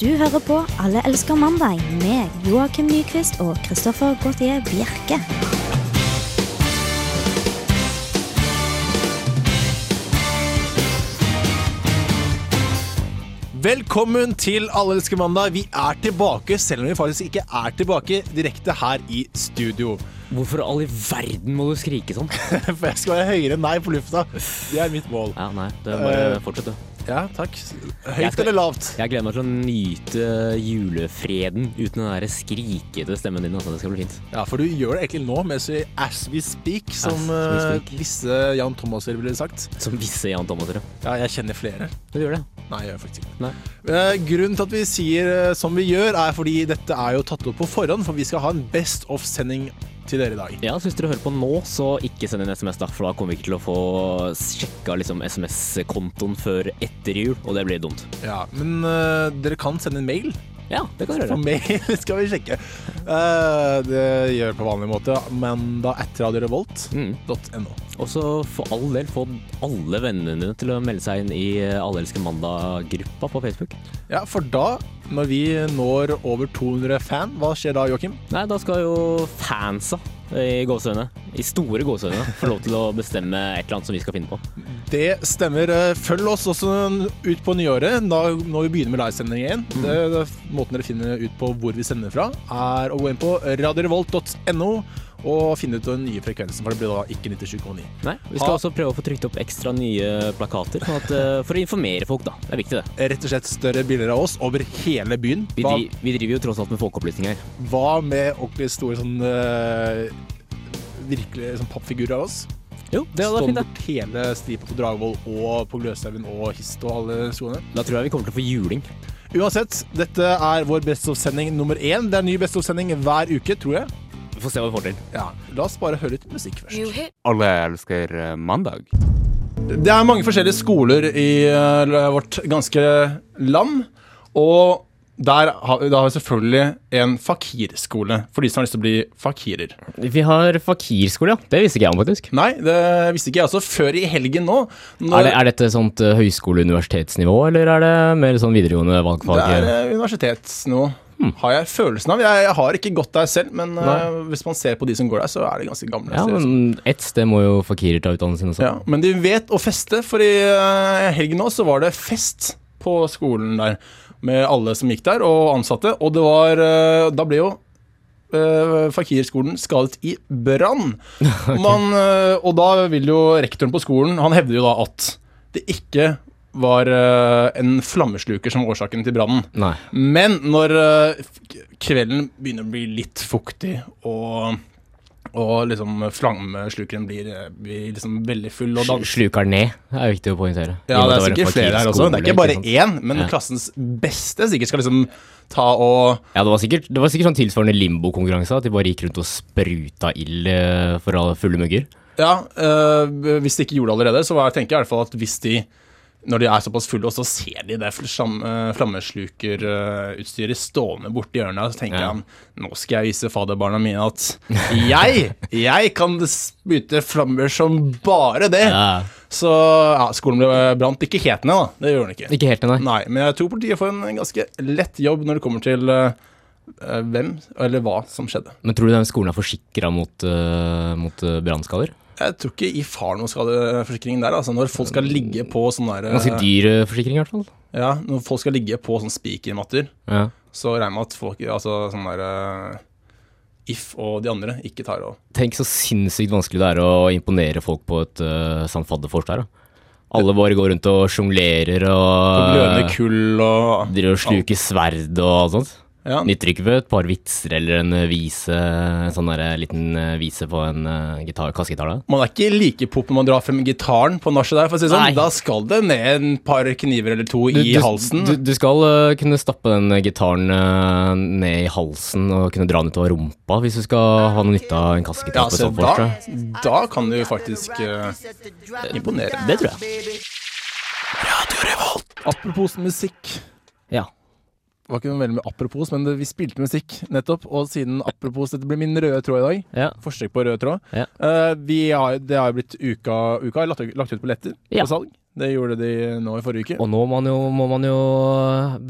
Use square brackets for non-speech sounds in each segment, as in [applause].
Du hører på Alle elsker mandag med Joakim Nyquist og Christoffer Gautier Bjerke. Velkommen til Alle elsker mandag. Vi er tilbake, selv om vi faktisk ikke er tilbake direkte her i studio. [laughs] Hvorfor all i verden må du skrike sånn? For jeg skal være høyere enn deg på lufta. Det er mitt mål. Ja, nei, det er bare uh, fortsett, du. Ja, takk. Høyt eller lavt? Jeg gleder meg til å nyte julefreden uten den der skrikete stemmen din. Altså. Det skal bli fint. Ja, for du gjør det egentlig nå, mens vi as we speak, som we eh, speak. visse Jan Thomaser ville sagt. Som visse Jan Thomaser. Ja, jeg kjenner flere. Du gjør det? Nei, jeg gjør faktisk ikke. Eh, Grunnen til at vi sier eh, som vi gjør, er fordi dette er jo tatt opp på forhånd, for vi skal ha en Best of-sending til dere i dag. Ja, så hvis dere hører på nå, så ikke send en SMS, da. For da kommer vi ikke til å få sjekka liksom, SMS-kontoen før etter jul, og det blir dumt. Ja, Men uh, dere kan sende en mail. Ja, det kan dere gjøre. mail [laughs] skal vi sjekke. Uh, det gjør vi på vanlig måte. men da at radiorevolt.no. Mm. Og så for all del få alle vennene dine til å melde seg inn i Allelske Alle elsker mandag-gruppa på Facebook. Ja, for da, når vi når over 200 fan, hva skjer da, Joakim? Nei, da skal jo fansa i gåsehøyne, i store gåsehøyne, få lov til å bestemme et eller annet som vi skal finne på. Det stemmer. Eh, Følg oss også ut på nyåret, da, når vi begynner med livesending igjen. Det, det, måten dere finner ut på hvor vi sender fra, er å gå inn på radiorevolt.no og finne ut den nye frekvensen, for det blir da ikke 97,9. Nei, Vi skal Ha- også prøve å få trykt opp ekstra nye plakater, sånn at, eh, for å informere folk, da. Det er viktig, det. Rett og slett større bilder av oss over hele byen. Vi, Hva, dri vi driver jo tross alt med folkeopplysning her. hva med ordentlig store sånn eh, Virkelig sånn pappfigurer av oss? Jo, det hadde vært fint, det. hele stripa på Dragvoll og på Gløshaugen og Hist og alle skoene. Da tror jeg vi kommer til å få juling. Uansett, dette er vår Best of-sending nummer én. Det er ny Best of-sending hver uke, tror jeg. Vi får se hva vi får til. Ja, La oss bare høre litt musikk først. Alle elsker eh, mandag. Det er mange forskjellige skoler i eh, vårt ganske land. Og der har, da har vi selvfølgelig en fakirskole, for de som har lyst til å bli fakirer. Vi har fakirskole, ja. Det visste ikke jeg om, faktisk. Nei, det visste ikke jeg også før i helgen nå. når- Er, det, er dette sånt uh, høyskole-universitetsnivå, eller er det mer sånn videregående valgfag? Det er eh, Har jeg følelsen av. Jeg, jeg har ikke gått der selv, men uh, hvis man ser på de som går der, så er det ganske gamle. Ja, men ett sted må jo fakirer ta utdannelsen sin også. Ja, men de vet å feste, for i uh, helgen nå så var det fest på skolen der. Med alle som gikk der, og ansatte. Og det var uh, Da ble jo uh, Fakirskolen skadet i brann. [laughs] okay. eh, og da vil jo rektoren på skolen Han hevder jo da at det ikke var uh, en flammesluker som årsaken til brannen. Men når uh, kvelden begynner å bli litt fuktig, og, og liksom flammeslukeren blir, blir liksom veldig full og dans... Sluker ned, er viktig å poengtere. Ja, det er sikkert flere her også. Det er ikke bare én, men Ja. klassens beste sikkert skal liksom ta og Ja, det var sikkert, det var sikkert sånn tilsvarende limbo-konkurranse, at de bare gikk rundt og spruta ild eh, for alle fulle mugger. Ja, øh, hvis de ikke gjorde det allerede, så var, tenker jeg i hvert fall at hvis de når de er såpass fulle, og så ser de det øh, flammeslukerutstyret stående borti hjørnet, så tenker Ja. han nå skal jeg vise faderbarna mine at jeg, jeg kan spyte flammer som bare det. Ja. Så ja, skolen ble brant ikke helt ned, da. Det gjorde den ikke. Ikke helt, ned, Nei, men jeg tror politiet får en ganske lett jobb når det kommer til øh, hvem eller hva som skjedde. Men tror du den skolen er forsikra mot, uh, mot eh, brannskader? Jeg tror ikke IF har noen skadeforsikring der. Altså når folk skal ligge på sånn der Ganske dyr eh, forsikring, i hvert fall. Ja, når folk skal ligge på sånn spikermatter, Ja. så regner jeg med at folk Altså sånn der eh, If og de andre ikke tar av. Tenk så sinnssykt vanskelig det er å imponere folk på et uh, sånn fadderfors der. Da. Alle bare går rundt og sjonglerer og glødende kull og driver og sluker sverd og alt sånt. Ja, Nytter ikke ved et par vitser eller en eh, vise, en sånn der, liten eh, vise på en gitar, kassegitar. da. Man er ikke like pop når man drar frem gitaren på nachet der, for å si det sånn. Nei. Da skal det ned en par kniver eller to Du, i du, halsen. Du, du skal uh, kunne stappe den eh, gitaren uh, ned i halsen og kunne dra den utover rumpa hvis du skal ha noe nytte av en ja, kassegitar. på et så da, da. kan du faktisk uh, imponere. Det tror jeg. Apropos musikk. Ja. Var ikke noe veldig med apropos, men det, vi spilte musikk nettopp. Og siden apropos Dette blir min røde tråd i dag. ja. Forsøk på rød tråd. Ja. uh, vi har, det har jo blitt uka, uka lagt, lagt ut billetter Ja. på salg. Det gjorde de nå i forrige uke. Og nå må man, jo, må man jo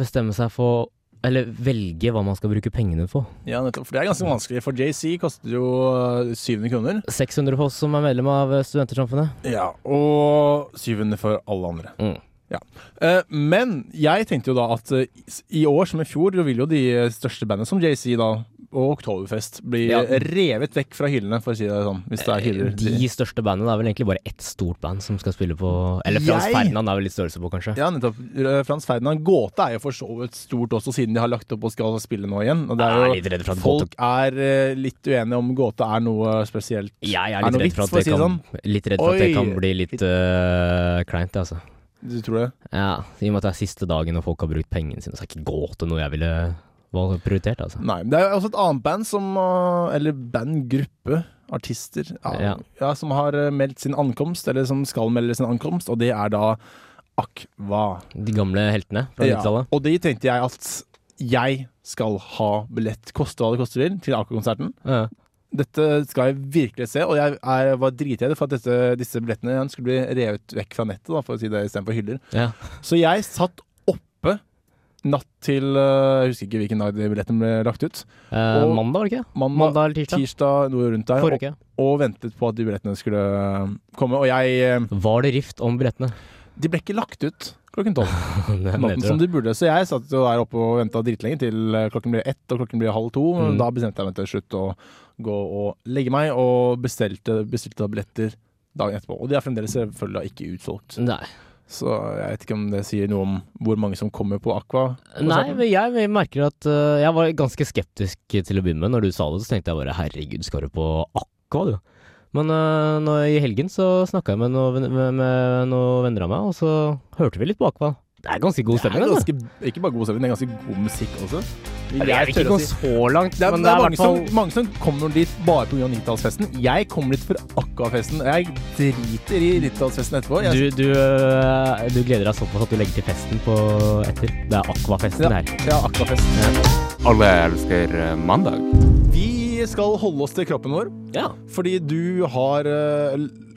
bestemme seg for Eller velge hva man skal bruke pengene på. Ja, nettopp. For det er ganske vanskelig. For JC koster jo eh, 700 kroner. 600 for oss som er medlem av Studentersamfunnet. Ja, og 700 for alle andre. Mm. Eh, men jeg tenkte jo da at eh, i år som i fjor, så vil jo de største bandene som JC da, og Oktoberfest blir Ja. revet vekk fra hyllene, for å si det sånn. Hvis det er hyller. De største bandene det er vel egentlig bare ett stort band som skal spille på Eller Frans Jeg- Ferdinand er vel litt størrelse på, kanskje. Ja, nettopp. Eh, Frans Ferdinand Gåte er jo for så vidt stort også, siden de har lagt opp og skal spille nå igjen. Og er er jo, at folk er eh, litt uenige om Gåte er noe spesielt. Jeg er Er litt er redd for at det si kan, sånn? litt redd for at det kan bli litt uh, kleint, altså. Du tror det? Ja, I og med at det er siste dagen og folk har brukt pengene sine, så er ikke gåte noe jeg ville valgt prioritert, altså. Nei. Det er også et annet band som eh, Eller bandgruppe. Artister. Ja, Ja. ja, som har eh, meldt sin ankomst, eller som skal melde sin ankomst, og det er da Akva. De gamle heltene fra 90-tallet. og de tenkte jeg at jeg skal ha billett, koste hva det koster vil, til Aqua-konserten. Dette skal jeg virkelig se, og jeg er, var dritredd for at dette, disse billettene skulle bli revet vekk fra nettet, da, for å si det istedenfor hyller. Ja. Så jeg satt oppe natt til øh, Jeg husker ikke hvilken dag de billettene ble lagt ut. Eh, Og- mandag, var det ikke? Mandag, Mandag eller tirsdag? tirsdag, noe rundt der. Forrige Og, og ventet på at de billettene skulle øh, komme. Og jeg øh, Var det rift om billettene? De ble ikke lagt ut klokken tolv. [laughs] Natten som de burde. Så jeg satt jo der oppe og venta dritlenge til eh, klokken ble ett og klokken ble halv to. Mm. Da bestemte jeg meg til slutt å gå og legge meg, og bestilte, bestilte billetter dagen etterpå. Og de er fremdeles selvfølgelig ikke utsolgt. Nei. Så jeg vet ikke om det sier noe om hvor mange som kommer på Aqua. Nei, men jeg merker at uh, jeg var ganske skeptisk til å begynne med. Når du sa det, så tenkte jeg bare herregud, skal du på Aqua, du? Men uh, nå, i helgen så snakka jeg med, noen venner av meg, og så hørte vi litt på Aqua. Det er ganske god Det er stemning, altså. ganske, ikke bare god stemning, det er ganske god musikk også. Jeg vil ikke gå si- så langt, Det er, men det er, i mange, fall som, mange som kommer dit bare pga. 90-tallsfesten. Jeg kommer dit for Akka-festen. Jeg driter i 90-tallsfesten etterpå. Jeg, du, du, øh, du gleder deg såpass at du legger til festen på etter. Det er Aqua-festen Ja. her. ja, Aqua-fest. Alle elsker eh, mandag. Vi skal holde oss til kroppen vår, Ja. fordi du har eh,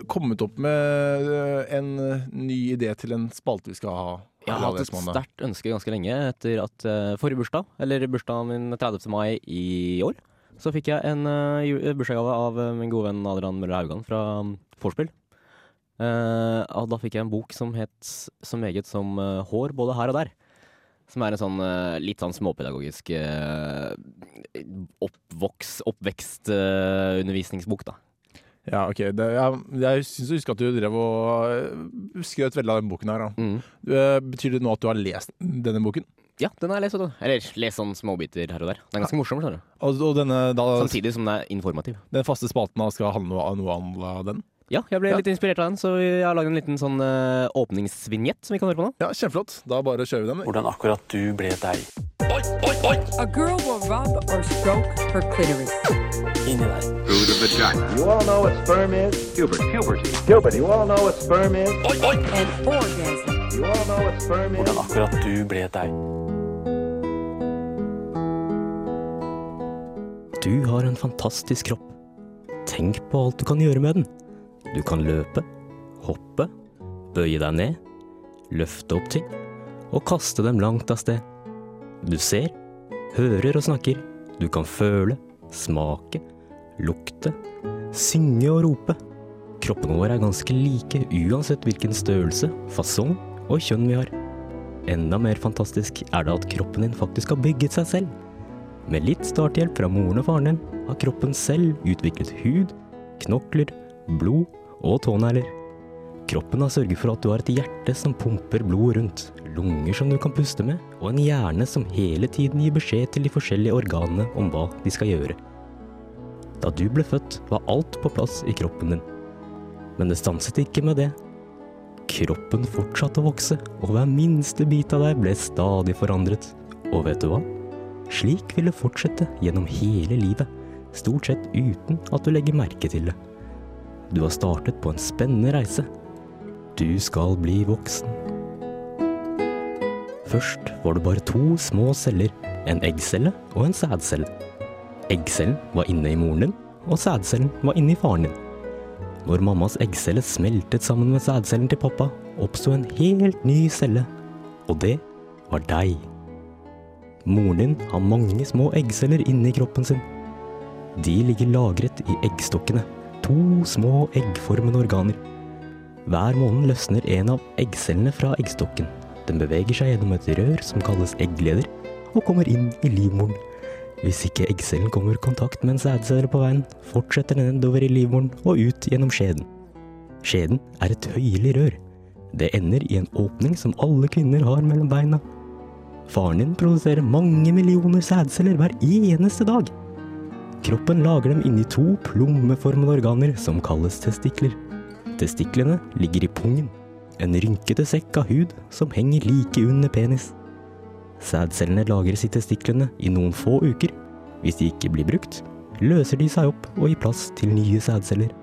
kommet opp med eh, en eh, ny idé til en spalte vi skal ha. Jeg har hatt et sterkt ønske ganske lenge etter at uh, forrige bursdag, eller bursdagen min 30. mai i år, så fikk jeg en uh, bursdagsgave av uh, min gode venn Adrian Møller Haugan fra um, Vorspiel. Eh, og da fikk jeg en bok som het så meget som Hår både her og der. Som er en sånn litt sånn småpedagogisk uh, oppvoks, oppvekst-undervisningsbok, da. Ja, ok. Det, jeg jeg syns jeg husker at du drev og eh, skrøt veldig av den boken her. Da. Mm. Eh, Betyr det nå at du har lest denne boken? Ja, den har jeg lest. Eller lest sånn småbiter her og der. Den er ganske morsom, skjønner du. Og, og denne, da, Samtidig som den er informativ. den faste spalten da skal handle om noe annet av den? Ja, jeg ble Ja. litt inspirert av den, så jeg har laget en liten sånn uh, åpningsvignett som vi kan høre på nå. Ja, Kjempeflott. Da bare kjører vi den. Hvordan akkurat du ble deg. A girl will rub or stroke her clitoris. Inni der. You all know what sperm is? Hubert. Hubert. Hubert, you all know what sperm is? Oi, oi! And orgasm. You all know what sperm is? Hvordan akkurat du ble deg. Du har en fantastisk kropp. Tenk på alt du kan gjøre med den. Du kan løpe, hoppe, bøye deg ned, løfte opp ting og kaste dem langt av sted. Du ser, hører og snakker. Du kan føle, smake, lukte, synge og rope. Kroppene våre er ganske like uansett hvilken størrelse, fasong og kjønn vi har. Enda mer fantastisk er det at kroppen din faktisk har bygget seg selv. Med litt starthjelp fra moren og faren din har kroppen selv utviklet hud, knokler, blod og tånegler. Kroppen har sørget for at du har et hjerte som pumper blod rundt, lunger som du kan puste med, og en hjerne som hele tiden gir beskjed til de forskjellige organene om hva de skal gjøre. Da du ble født, var alt på plass i kroppen din. Men det stanset ikke med det. Kroppen fortsatte å vokse, og hver minste bit av deg ble stadig forandret. Og vet du hva? Slik vil det fortsette gjennom hele livet, stort sett uten at du legger merke til det. Du har startet på en spennende reise. Du skal bli voksen. Først var det bare to små celler, en eggcelle og en sædcelle. Eggcellen var inne i moren din, og sædcellen var inne i faren din. Når mammas eggcelle smeltet sammen med sædcellen til pappa, oppsto en helt ny celle, og det var deg. Moren din har mange små eggceller inni kroppen sin. De ligger lagret i eggstokkene, to små eggformende organer. Hver måned løsner en av eggcellene fra eggstokken. Den beveger seg gjennom et rør som kalles eggleder, og kommer inn i livmoren. Hvis ikke eggcellen kommer i kontakt med en sædcelle på veien, fortsetter den nedover i livmoren og ut gjennom skjeden. Skjeden er et høylig rør. Det ender i en åpning som alle kvinner har mellom beina. Faren din produserer mange millioner sædceller hver eneste dag. Kroppen lager dem inni to plommeformede organer som kalles testikler. Testiklene ligger i pungen, en rynkete sekk av hud som henger like under penis. Sædcellene lagres i testiklene i noen få uker. Hvis de ikke blir brukt, løser de seg opp og gir plass til nye sædceller.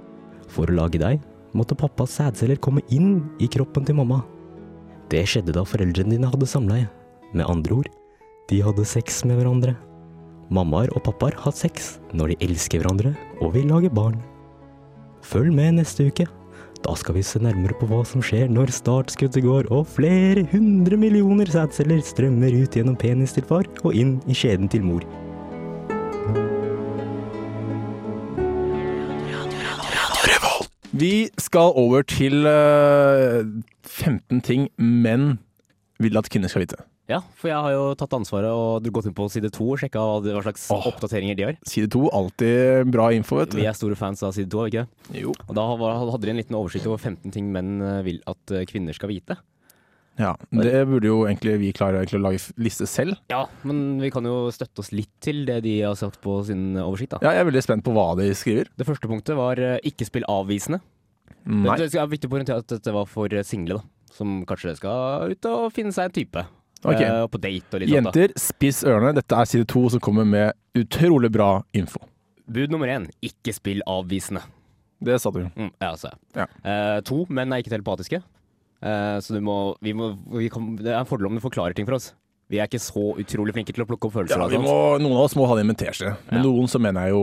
For å lage deg måtte pappas sædceller komme inn i kroppen til mamma. Det skjedde da foreldrene dine hadde samleie. Med andre ord, de hadde sex med hverandre. Mammaer og pappaer har sex når de elsker hverandre og vil lage barn. Følg med neste uke. Da skal vi se nærmere på hva som skjer når startskuddet går og flere hundre millioner sædceller strømmer ut gjennom penis til far og inn i skjeden til mor. Vi skal over til eh, 15 ting menn vil at kvinner skal vite. Ja, for jeg har jo tatt ansvaret og gått inn på side to og sjekka hva, slags Åh. oppdateringer de har. Side to, alltid bra info, vet du. Vi er store fans av side to, ikke? Jo. Og da hadde de en liten oversikt over 15 ting menn eh, vil at eh, kvinner skal vite. Ja, det burde jo egentlig vi klare å lage liste selv. Ja, men vi kan jo støtte oss litt til det de har sagt på sin oversikt, da. Ja, jeg er veldig spent på hva de skriver. Det første punktet var eh, ikke spill avvisende. Nei. Det, er viktig å poengtere at dette var for eh, single, da. Som kanskje skal ut og finne seg en type. Ok. Uh, på date og litt sånt. Jenter, spiss ørene. Dette er side to som kommer med utrolig bra info. Bud nummer én ikke spill avvisende. Det sa du. Mm, ja, altså. Ja. Uh, to, menn er ikke telepatiske. Uh, så du må, vi må vi kan, Det er en fordel om du forklarer ting for oss. Vi er ikke så utrolig flinke til å plukke opp følelser. Ja, vi må, noen av oss må ha det med en teskje. Med Ja. noen så mener jeg jo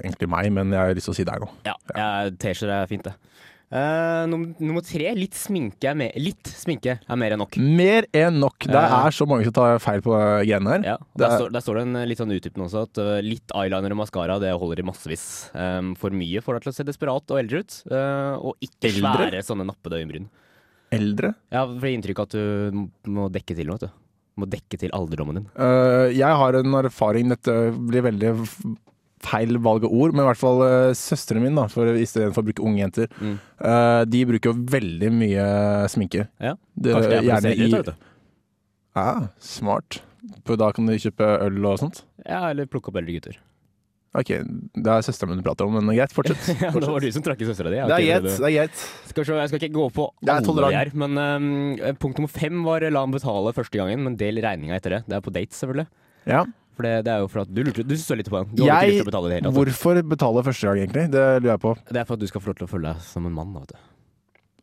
egentlig meg, men jeg har lyst til å si deg nå. Ja, ja T-skjorte er fint, det. Eh, num nummer tre, litt sminke er, mer- litt sminke er mer enn nok. Mer enn nok. Det Ja. er så mange som tar feil på greiene her. Ja, Det der, er- står, der står det en eh, litt sånn utdypende også, at uh, litt eyeliner og maskara det holder i massevis. Um, for mye får deg til å se desperat og eldre ut, Uh, og ikke Eldre? svære sånne nappede øyenbryn. Eldre. Ja, for det inntrykk at du må dekke til noe, vet du. Må dekke til alderdommen din. Uh, jeg har en erfaring, dette blir veldig feil valg av ord, men i hvert fall uh, søstrene mine, da, for istedenfor å bruke unge jenter, Mm. uh, de bruker jo veldig mye sminke. Ja, Det, Kanskje det er gjerne i. Ja, smart. For da kan du kjøpe øl og sånt. Ja, eller plukke opp eldre gutter. Ok, det er søstera mi du prater om, men greit, fortsett. [laughs] ja, det var du som trakk i søstera di. Det er greit, er. Skal se, jeg skal ikke gå på Det alle de her, men um, punkt nummer fem var la han betale første gangen, men del regninga etter det. Det er på dates, selvfølgelig. Ja. For det, det er jo for at du lurte Du så litt på den. Du jeg, ikke lyst til å betale det hele tatt. hvorfor betale første gang, egentlig? Det lurer jeg på. Det er for at du skal få lov til å føle deg som en mann. Vet du.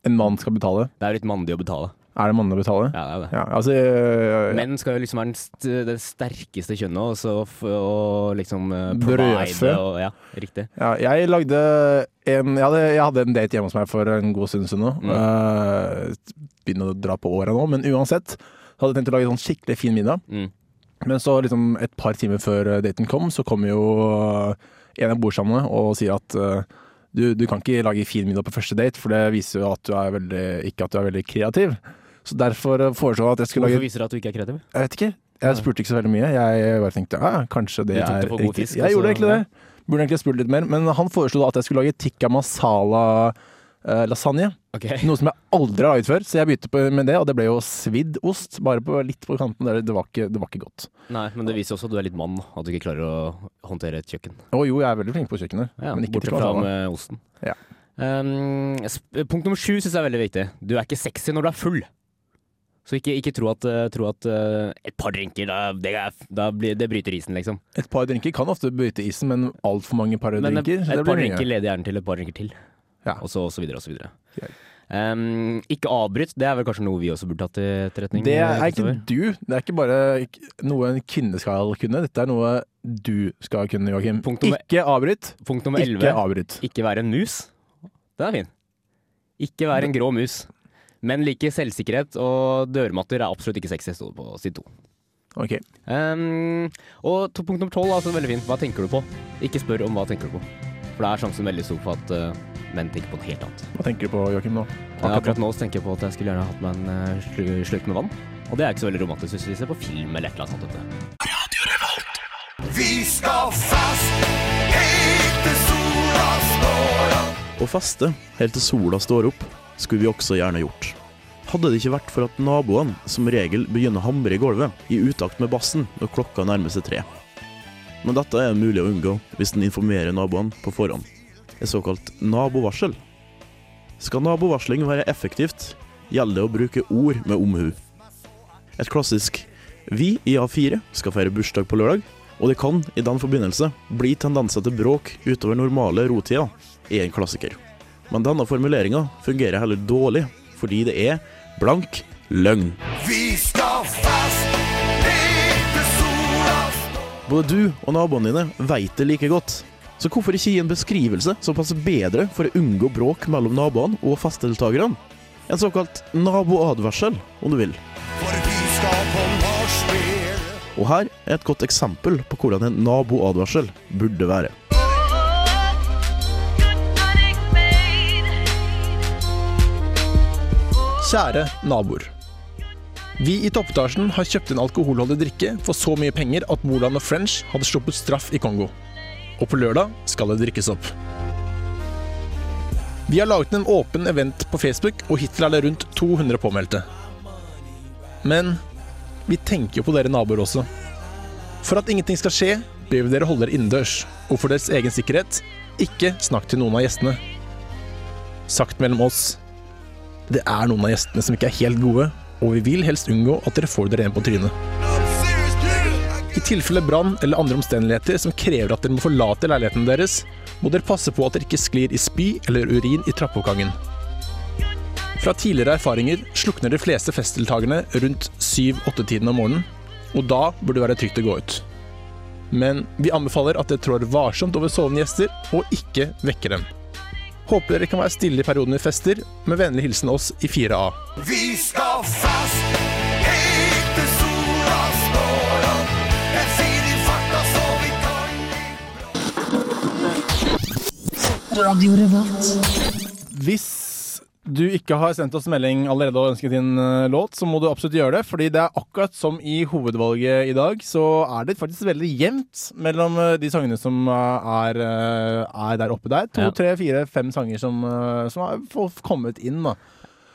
En mann skal betale. Det er jo litt mandig å betale. Er det mannlig å betale? Ja, det er det. Ja, altså øh, Menn skal jo liksom være den, st det sterkeste kjønnet, og så og liksom uh, Brødfø. provide og Ja, riktig. Ja, jeg lagde en jeg hadde, jeg hadde en date hjemme hos meg for en god stund siden nå. Mm. Uh, begynner å dra på åra nå, men uansett. Hadde tenkt å lage en sånn skikkelig fin middag. Mm. Men så liksom et par timer før eh, daten kom, så kommer jo eh, en jeg bor sammen med og sier at eh, du, du kan ikke lage fin middag på første date, for det viser jo at du er veldig, ikke at du er veldig kreativ. Så derfor foreslo jeg at jeg skulle Hvorfor lage viser det at du ikke er kreativ? Jeg vet ikke. Jeg spurte ikke så veldig mye. Jeg bare tenkte ja, kanskje det er riktig. fisk, Jeg gjorde egentlig det. Burde egentlig spurt litt mer. Men han foreslo da at jeg skulle lage tikka masala eh, lasagne. Okay. Noe som jeg aldri har laget før. Så jeg begynte med det, og det ble jo svidd ost. Bare på, litt på kanten. der. Det var, ikke, det var ikke godt. Nei, men det viser også at du er litt mann, at du ikke klarer å håndtere et kjøkken. Å jo, jeg er veldig flink på kjøkkenet. Ja, men ikke Bortsett tikka fra masala. med osten. Ja. Um, punkt nummer sju syns jeg er veldig viktig. Du er ikke sexy når du er full. Så ikke, ikke tro at, uh, tro at uh, et par drinker, da, det, da blir, det bryter isen, liksom. Et par drinker kan ofte bryte isen, men altfor mange par Men drinker Men et par drinker leder gjerne til et par drinker til. Ja. Og så og så videre og så videre. Um, ikke avbryt, det er vel kanskje noe vi også burde tatt til etterretning? Det er ikke du. Det er ikke bare noe en kvinne skal kunne. Dette er noe du skal kunne, Joakim. Punkt nummer- Ikke avbryt. Punkt nummer Ikke avbryt. Ikke være en mus. Den er fin. Ikke være en grå mus. Men like selvsikkerhet og dørmatter er absolutt ikke sexy, sto det på side to. Ok. Um, og punkt nummer tolv er også veldig fint. Hva tenker du på? Ikke spør om hva tenker du på. For det er sjansen veldig stor for at uh, menn tenker på noe helt annet. Hva tenker du på, Joakim, nå? Ja, akkurat nå så tenker jeg på at jeg skulle gjerne hatt meg en uh, slu, slurk med vann. Og det er ikke så veldig romantisk hvis vi ser på film eller et eller annet sånt. Vi skal fast helt til sola står opp. Å feste helt til sola står opp, skulle vi også gjerne gjort. Hadde det ikke vært for at naboene som regel begynner å hamre i gulvet i utakt med bassen når klokka nærmer seg tre. Men dette er mulig å unngå hvis en informerer naboene på forhånd. Et såkalt nabovarsel. Skal nabovarsling være effektivt, gjelder det å bruke ord med omhu. Et klassisk 'Vi i A4 skal feire bursdag på lørdag', og det kan i den forbindelse bli tendenser til bråk utover normale rotida, er en klassiker. Men denne formuleringa fungerer heller dårlig, fordi det er blank løgn. Vi Både du og naboene dine veit det like godt. Så hvorfor ikke gi en beskrivelse som passer bedre for å unngå bråk mellom naboene og festdeltakerne? En såkalt naboadvarsel, om du vil. Og her er et godt eksempel på hvordan en naboadvarsel burde være. Kjære naboer. Vi i toppetasjen har kjøpt en alkoholholdig drikke for så mye penger at Moland og French hadde sluppet straff i Kongo. Og på lørdag skal det drikkes opp. Vi har laget en åpen event på Facebook, og hittil er det rundt 200 påmeldte. Men vi tenker jo på dere naboer også. For at ingenting skal skje, ber vi dere holde dere innendørs. Og for deres egen sikkerhet, ikke snakk til noen av gjestene. Sagt mellom oss, det er noen av gjestene som ikke er helt gode, og vi vil helst unngå at dere får dere en på trynet. I tilfelle brann eller andre omstendigheter som krever at dere må forlate leiligheten deres, må dere passe på at dere ikke sklir i spy eller urin i trappeoppgangen. Fra tidligere erfaringer slukner de fleste festdeltakerne rundt 7-8-tiden om morgenen, og da burde det være trygt å gå ut. Men vi anbefaler at dere trår varsomt over sovende gjester, og ikke vekker dem. Håper dere kan være stille i perioden vi fester, med vennlig hilsen oss i 4A. Vi skal fast helt til sola står opp. Jeg sier i farta så vi kan Hvis du ikke har sendt oss melding allerede og ønsket din eh, låt, så må du absolutt gjøre det. Fordi det er akkurat som i hovedvalget i dag, så er det faktisk veldig jevnt mellom eh, de sangene som eh, er, er der oppe der. To, Ja. tre, fire, fem sanger som, som har kommet inn. da.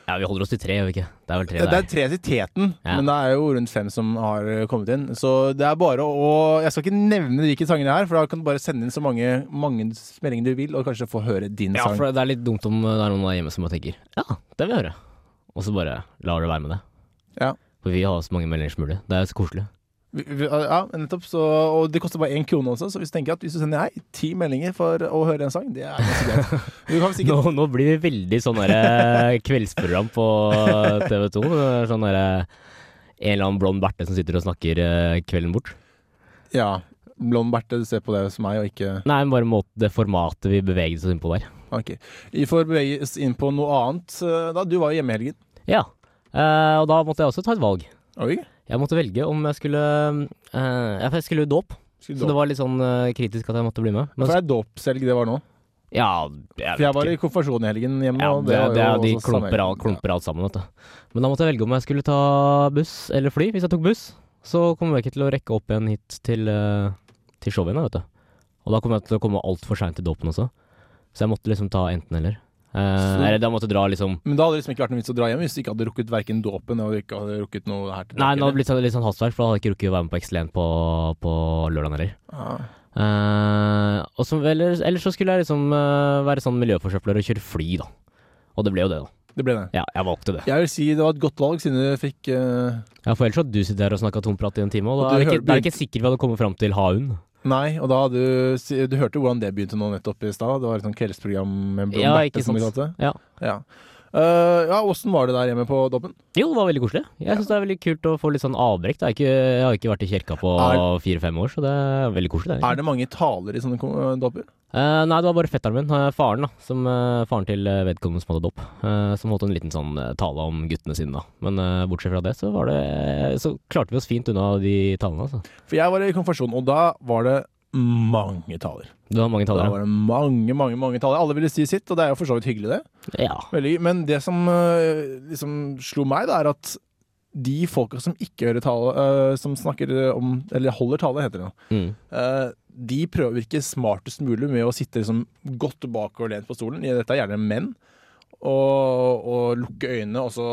Ja, vi holder oss til tre, gjør vi ikke? Det er vel tre der. Det er tre til teten, Ja. men det er jo rundt fem som har kommet inn. Så det er bare å Jeg skal ikke nevne hvilke sanger det er, for da kan du bare sende inn så mange, mange meldinger du vil, og kanskje få høre din Ja, sang. for det er litt dumt om det er noen der hjemme som bare tenker Ja, det vil jeg høre. Og så bare lar det være med det. Ja. For vi har så mange meldinger som mulig. Det er så koselig. Ja, nettopp. Så, og det koster bare én krone også, så hvis du tenker at hvis du sender nei, ti meldinger for å høre en sang, det er ganske greit. [laughs] Sikkert Nå, nå blir det veldig sånn derre kveldsprogram på TV 2. Sånn derre en eller annen blond Berte som sitter og snakker eh, kvelden bort. Ja. Blond Berte, du ser på det som meg, og ikke Nei, bare måte, det formatet vi beveget oss inn på der. Ok. Vi får bevege oss inn på noe annet. eh, Da, du var jo hjemme i helgen. Ja. Eh, og da måtte jeg også ta et valg. Oi. Jeg måtte velge om jeg skulle eh, jeg skulle dåp. Så det var litt sånn eh, kritisk at jeg måtte bli med. Men, For det er dåpshelg det var nå. ja, jeg For jeg vet var i konfirmasjon i helgen hjemme. Ja, det, det er, de klumper, helgen. klumper alt sammen, vet du. Men da måtte jeg velge om jeg skulle ta buss eller fly. Hvis jeg tok buss, så kommer jeg ikke til å rekke opp igjen hit til, eh, til showet igjen, vet du. Og da kommer jeg til å komme altfor seint til dåpen også. Så jeg måtte liksom ta enten eller. Eh, Så- eller da måtte dra liksom Men da hadde det liksom ikke vært noen vits å dra hjem hvis du ikke hadde rukket verken dåpen eller ikke hadde rukket noe her til Nei, det hadde blitt sånn- litt sånn hastverk, for da hadde jeg ikke rukket å være med på Excellent på, på lørdag heller. Ah. Uh, så, eller, eller så skulle jeg liksom uh, være sånn miljøforsøpler og kjøre fly, da. Og det ble jo det, da. Det ble det. Ja, jeg valgte det. Jeg vil si det var et godt valg, siden du fikk uh... Ja, For ellers hadde du sittet her og snakka tomprat i en time, og da er det ikke, da er ikke sikkert vi hadde kommet fram til ha-hund. Nei, og da hadde du Du hørte hvordan det begynte nå nettopp i stad? Det var et sånt kveldsprogram med Blom Ja, Berte, som de kalte det. Ja. Ja. Eh, ja, Åssen var det der hjemme på dåpen? Jo, det var veldig koselig. Jeg syns det er veldig kult å få litt sånn avbrekk. Jeg er ikke, jeg har ikke vært i kirka på fire-fem år, så det er veldig koselig. Er det mange taler i sånne dopper? Eh, nei, det var bare fetteren min, eh, faren da, som, faren til vedkommende som hadde dåp, uh, som holdt en liten sånn tale om guttene sine, da. Men bortsett fra det, så var det Så klarte vi oss fint unna de talene, altså. For jeg var i konfirmasjon, og da var det mange taler. Det var mange Da talere. var det mange, mange mange taler. Alle ville si sitt, og det er jo for så vidt hyggelig, det. Ja. Veldig, men det som eh, liksom slo meg, det er at de folka som ikke hører tale, eh, som snakker om Eller holder tale, heter det. Mm. Eh, de prøver å virke smartest mulig med å sitte liksom godt bakoverlent på stolen. Dette er gjerne menn. Og, og lukke øynene, og så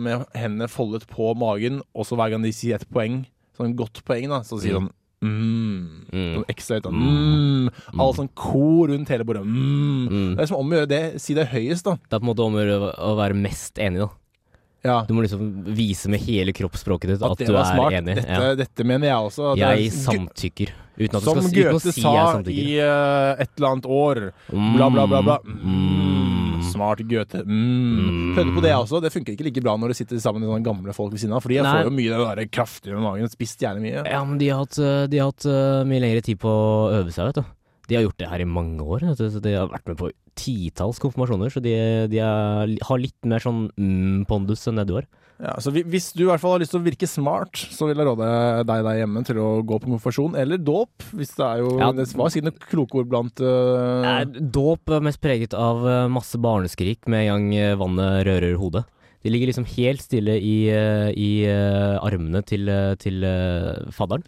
med hendene foldet på magen, og så hver gang de sier et poeng, sånn godt poeng, da, så sier de sånn mm. Mm. Sånn ekstra høyt. da. Mm. All sånn kor rundt hele bordet. Mm. Mm. Det er som om å gjøre det, si det høyest, da. Det er på en måte om å gjøre å være mest enig, da. Ja. Du må liksom vise med hele kroppsspråket ditt at, At du er smart. enig. Dette, ja. dette mener jeg også. Det er- Jeg samtykker. Uten at du Som skal, uten å Goethe si sa jeg i eh, et eller annet år. Bla, bla, bla. bla. Mm. Mm. Smart Goethe. Mm. Prøvde på det også. Det funker ikke like bra når du sitter sammen med sånne gamle folk ved siden av. For de Nei. får jo mye det der kraftige med magen. Spist gjerne mye. Ja, men de har hatt, eh, de har hatt eh, mye lengre tid på å øve seg, vet du. De har gjort det her i mange år. De har vært med på titalls konfirmasjoner, så de, de er, har litt mer sånn mm-pondus enn det du har. Ja, så Hvis du i hvert fall har lyst til å virke smart, så vil jeg råde deg der hjemme til å gå på konfirmasjon eller dåp. Hvis det er jo Ja. Det var sikkert noen kloke ord blant uh, Nei, Dåp er mest preget av eh, masse barneskrik med en gang eh, vannet rører hodet. De ligger liksom helt stille i, i uh, armene til, til uh, fadderen.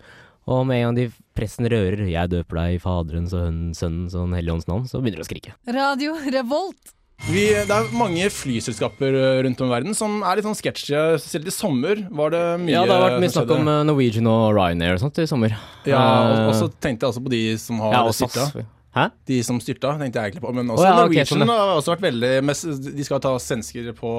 Og med en gang de presten rører 'Jeg døper deg i Faderens og Sønnens og Den hellige ånds navn', så begynner de å skrike. Radio Revolt. Vi, Det er mange flyselskaper uh, rundt om i verden som er litt sånn sketsjige. Spesielt i sommer var det mye Ja, det har vært mye snakk om eh, Norwegian og Ryanair og sånt i sommer. Ja, og, Eh, og så tenkte jeg også på de som har ja, styrta. Hæ? De som styrta, tenkte jeg egentlig på. Men også oh, ja, Norwegian sånn, har også vært veldig mest, De skal ta svensker på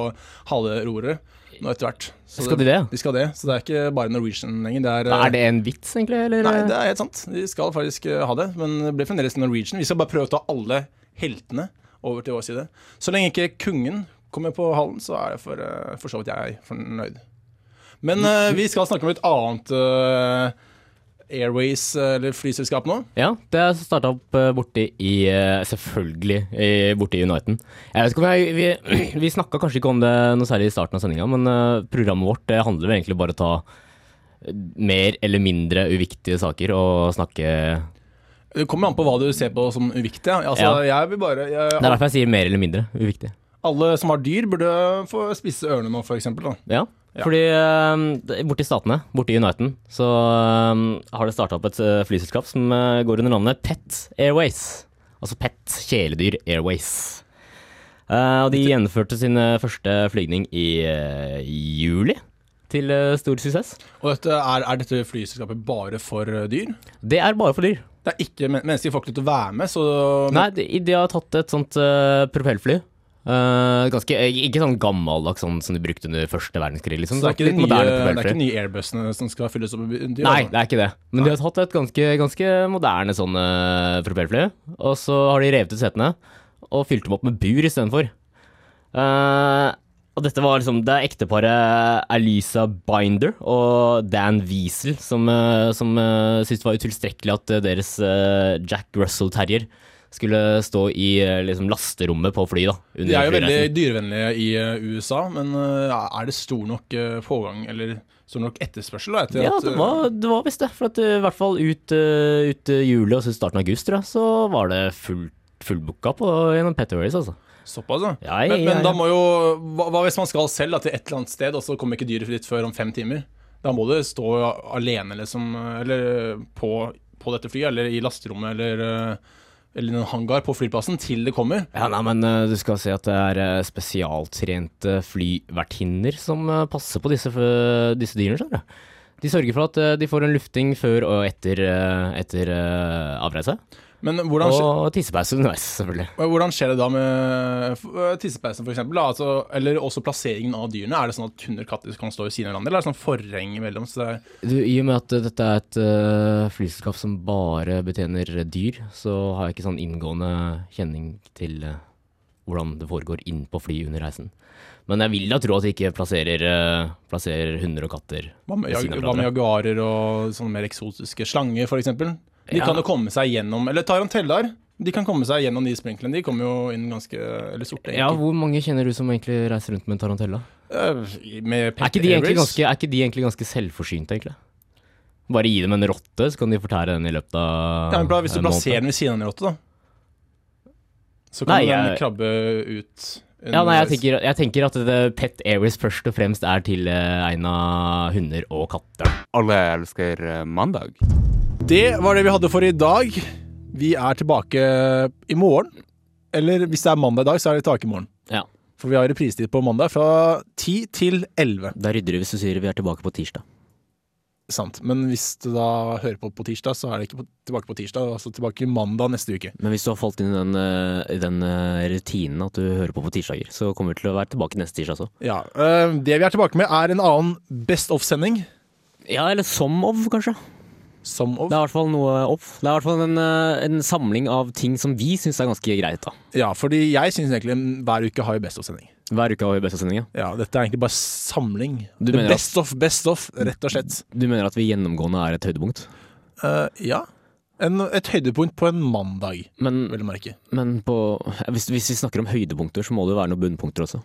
halve roret nå etter hvert. Så Skal de det? De skal det, så det er ikke bare Norwegian lenger. Det er, Er det en vits, egentlig? Eller? Nei, det er helt sant. De skal faktisk eh, ha det, men det blir fremdeles Norwegian. Vi skal bare prøve å ta alle heltene over til vår side. Så lenge ikke kongen kommer på hallen, så er det for, eh, for så vidt jeg fornøyd. Men uh, vi skal snakke om et annet uh, Airways eller flyselskap nå. Ja, det har starta opp uh, borti i Selvfølgelig i, borti Uniten. Jeg vet ikke om jeg, Vi, [clears throat] vi snakka kanskje ikke om det noe særlig i starten av sendinga, men programmet vårt det handler vel egentlig bare om å ta mer eller mindre uviktige saker og snakke Det kommer an på hva du ser på som uviktig. ja. Altså, jeg vil bare jeg, Det er derfor jeg sier mer eller mindre uviktig. Alle som har dyr, burde få spisse ørene nå, eksempel. Ja, Ja. fordi uh, borti Statene, borti Uniten, så eh, har det starta opp et eh, flyselskap som eh, går under navnet Pet Airways. Altså Pet kjæledyr Airways. Eh, og de gjennomførte sin eh, første flygning i eh, juli, til eh, stor suksess. Og dette, er, er dette flyselskapet bare for eh, dyr? Det er bare for dyr. Det er ikke men mennesker får ikke lov til å være med, så Nei, de, de har tatt et sånt uh, propellfly. Uh, ganske, eh, ikke sånn gammeldags sånn som de brukte under første verdenskrig. Liksom. Så det er ikke de nye, det er ikke nye Airbusene som skal fylles opp? Nei, altså. det er ikke det. Men de har tatt et ganske, ganske moderne sånn uh, propellfly, og så har de revet ut setene og fylt dem opp med bur istedenfor. Uh, og dette var liksom Det er ekteparet Alisa Binder og Dan Wiesel som, uh, som uh, syntes det var utilstrekkelig at uh, deres Jack Russell Terrier skulle stå i liksom lasterommet på fly. da under De er jo veldig dyrevennlige i eh, USA, men eh, er det stor nok eh, pågang, eller stor nok etterspørsel? Da, etter Ja, at, det eh, var, det var visst det. For at, i hvert fall ut, ut juli og starten av august, tror jeg, så var det full, fullbooka på gjennom Petter Airways, altså. Såpass, ja. Ja, Men, ja, men ja. da må jo hva, hva hvis man skal selv da, til et eller annet sted, og så kommer ikke dyret ditt før om fem timer? Da må du stå alene, liksom, eller på, på dette flyet, eller i lasterommet, eller, eh, eller i en hangar på flyplassen, til det kommer. Ja, nei, men uh, du skal se at det er uh, spesialtrente flyvertinner som uh, passer på disse, disse dyrene, skjønner. De sørger for at de får en lufting før og etter, etter avreise. Men hvordan, Og tissepause underveis, selvfølgelig. hvordan skjer det da med eh, tissepausen, eksempel? Altså, eller også plasseringen av dyrene? Er det sånn at hunder og katter kan stå ved siden av hverandre, eller er det sånn forheng imellom? Så er, Du, I og med at uh, dette er et uh, flyselskap som bare betjener dyr, så har jeg ikke sånn inngående kjenning til uh, hvordan det foregår inn på fly under reisen. Men jeg vil da tro at de ikke plasserer, eh, plasserer hunder og katter Hva med, hva med jaguarer og sånne mer eksotiske slanger, f.eks.? De Ja. kan jo komme seg gjennom Eller tarantellaer. De kan komme seg gjennom de sprinklene. De kommer jo inn ganske Eller sorte, Ja, hvor mange kjenner du som egentlig reiser rundt med en tarantella? Eh, Med Er ikke, de ganske, er ikke de egentlig ganske selvforsynte, egentlig? Bare gi dem en rotte, så kan de fortære den i løpet av ja, men Hvis du plasserer den ved siden av en rotte, da. Så kan Nei, den jeg- krabbe ut Ja, nei, jeg tenker, jeg tenker at det Pet Airways først og fremst er til eh, egna hunder og katter. Alle elsker eh, mandag. Det var det vi hadde for i dag. Vi er tilbake i morgen. Eller hvis det er mandag i dag, så er det tilbake i morgen. Ja. For vi har reprisetid på mandag fra 10 til 11. Da rydder du hvis du sier vi er tilbake på tirsdag. Sant. Men hvis du da hører på på tirsdag, så er det ikke på, tilbake på tirsdag, altså tilbake mandag neste uke. Men hvis du har falt inn i den, eh, i den eh, rutinen at du hører på på tirsdager, så kommer vi til å være tilbake neste tirsdag også. Ja, eh, Det vi er tilbake med, er en annen Best of-sending. Ja, eller som of, kanskje. Som of. Det er i hvert fall noe off. Det er i hvert fall en, eh, en samling av ting som vi syns er ganske greit. da. Ja, fordi jeg syns egentlig hver uke har jo Best of-sending. Hver uke har vi best of-sendinga? Ja, dette er egentlig bare samling. Mener at- best of, best of, rett og slett. Du mener at vi gjennomgående er et høydepunkt? Uh, ja. En, et høydepunkt på en mandag, Men, vil du merke. men på, hvis, hvis vi snakker om høydepunkter, så må det jo være noen bunnpunkter også.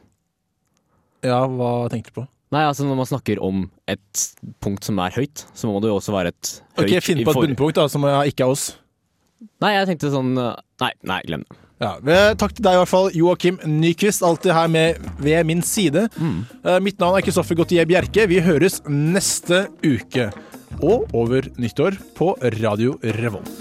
Ja, hva tenkte du på? Nei, altså Når man snakker om et punkt som er høyt, så må det jo også være et høyt Ok, Finn på et bunnpunkt da, som ikke er oss. Nei, jeg tenkte sånn uh, Nei, nei, glem det. Ja, eh, Takk til deg i hvert fall, Joakim Nyquist. Alltid her med ved min side. Mm. mitt navn er Kristoffer Gautier Bjerke. Vi høres neste uke. Og over nyttår på Radio Revolt.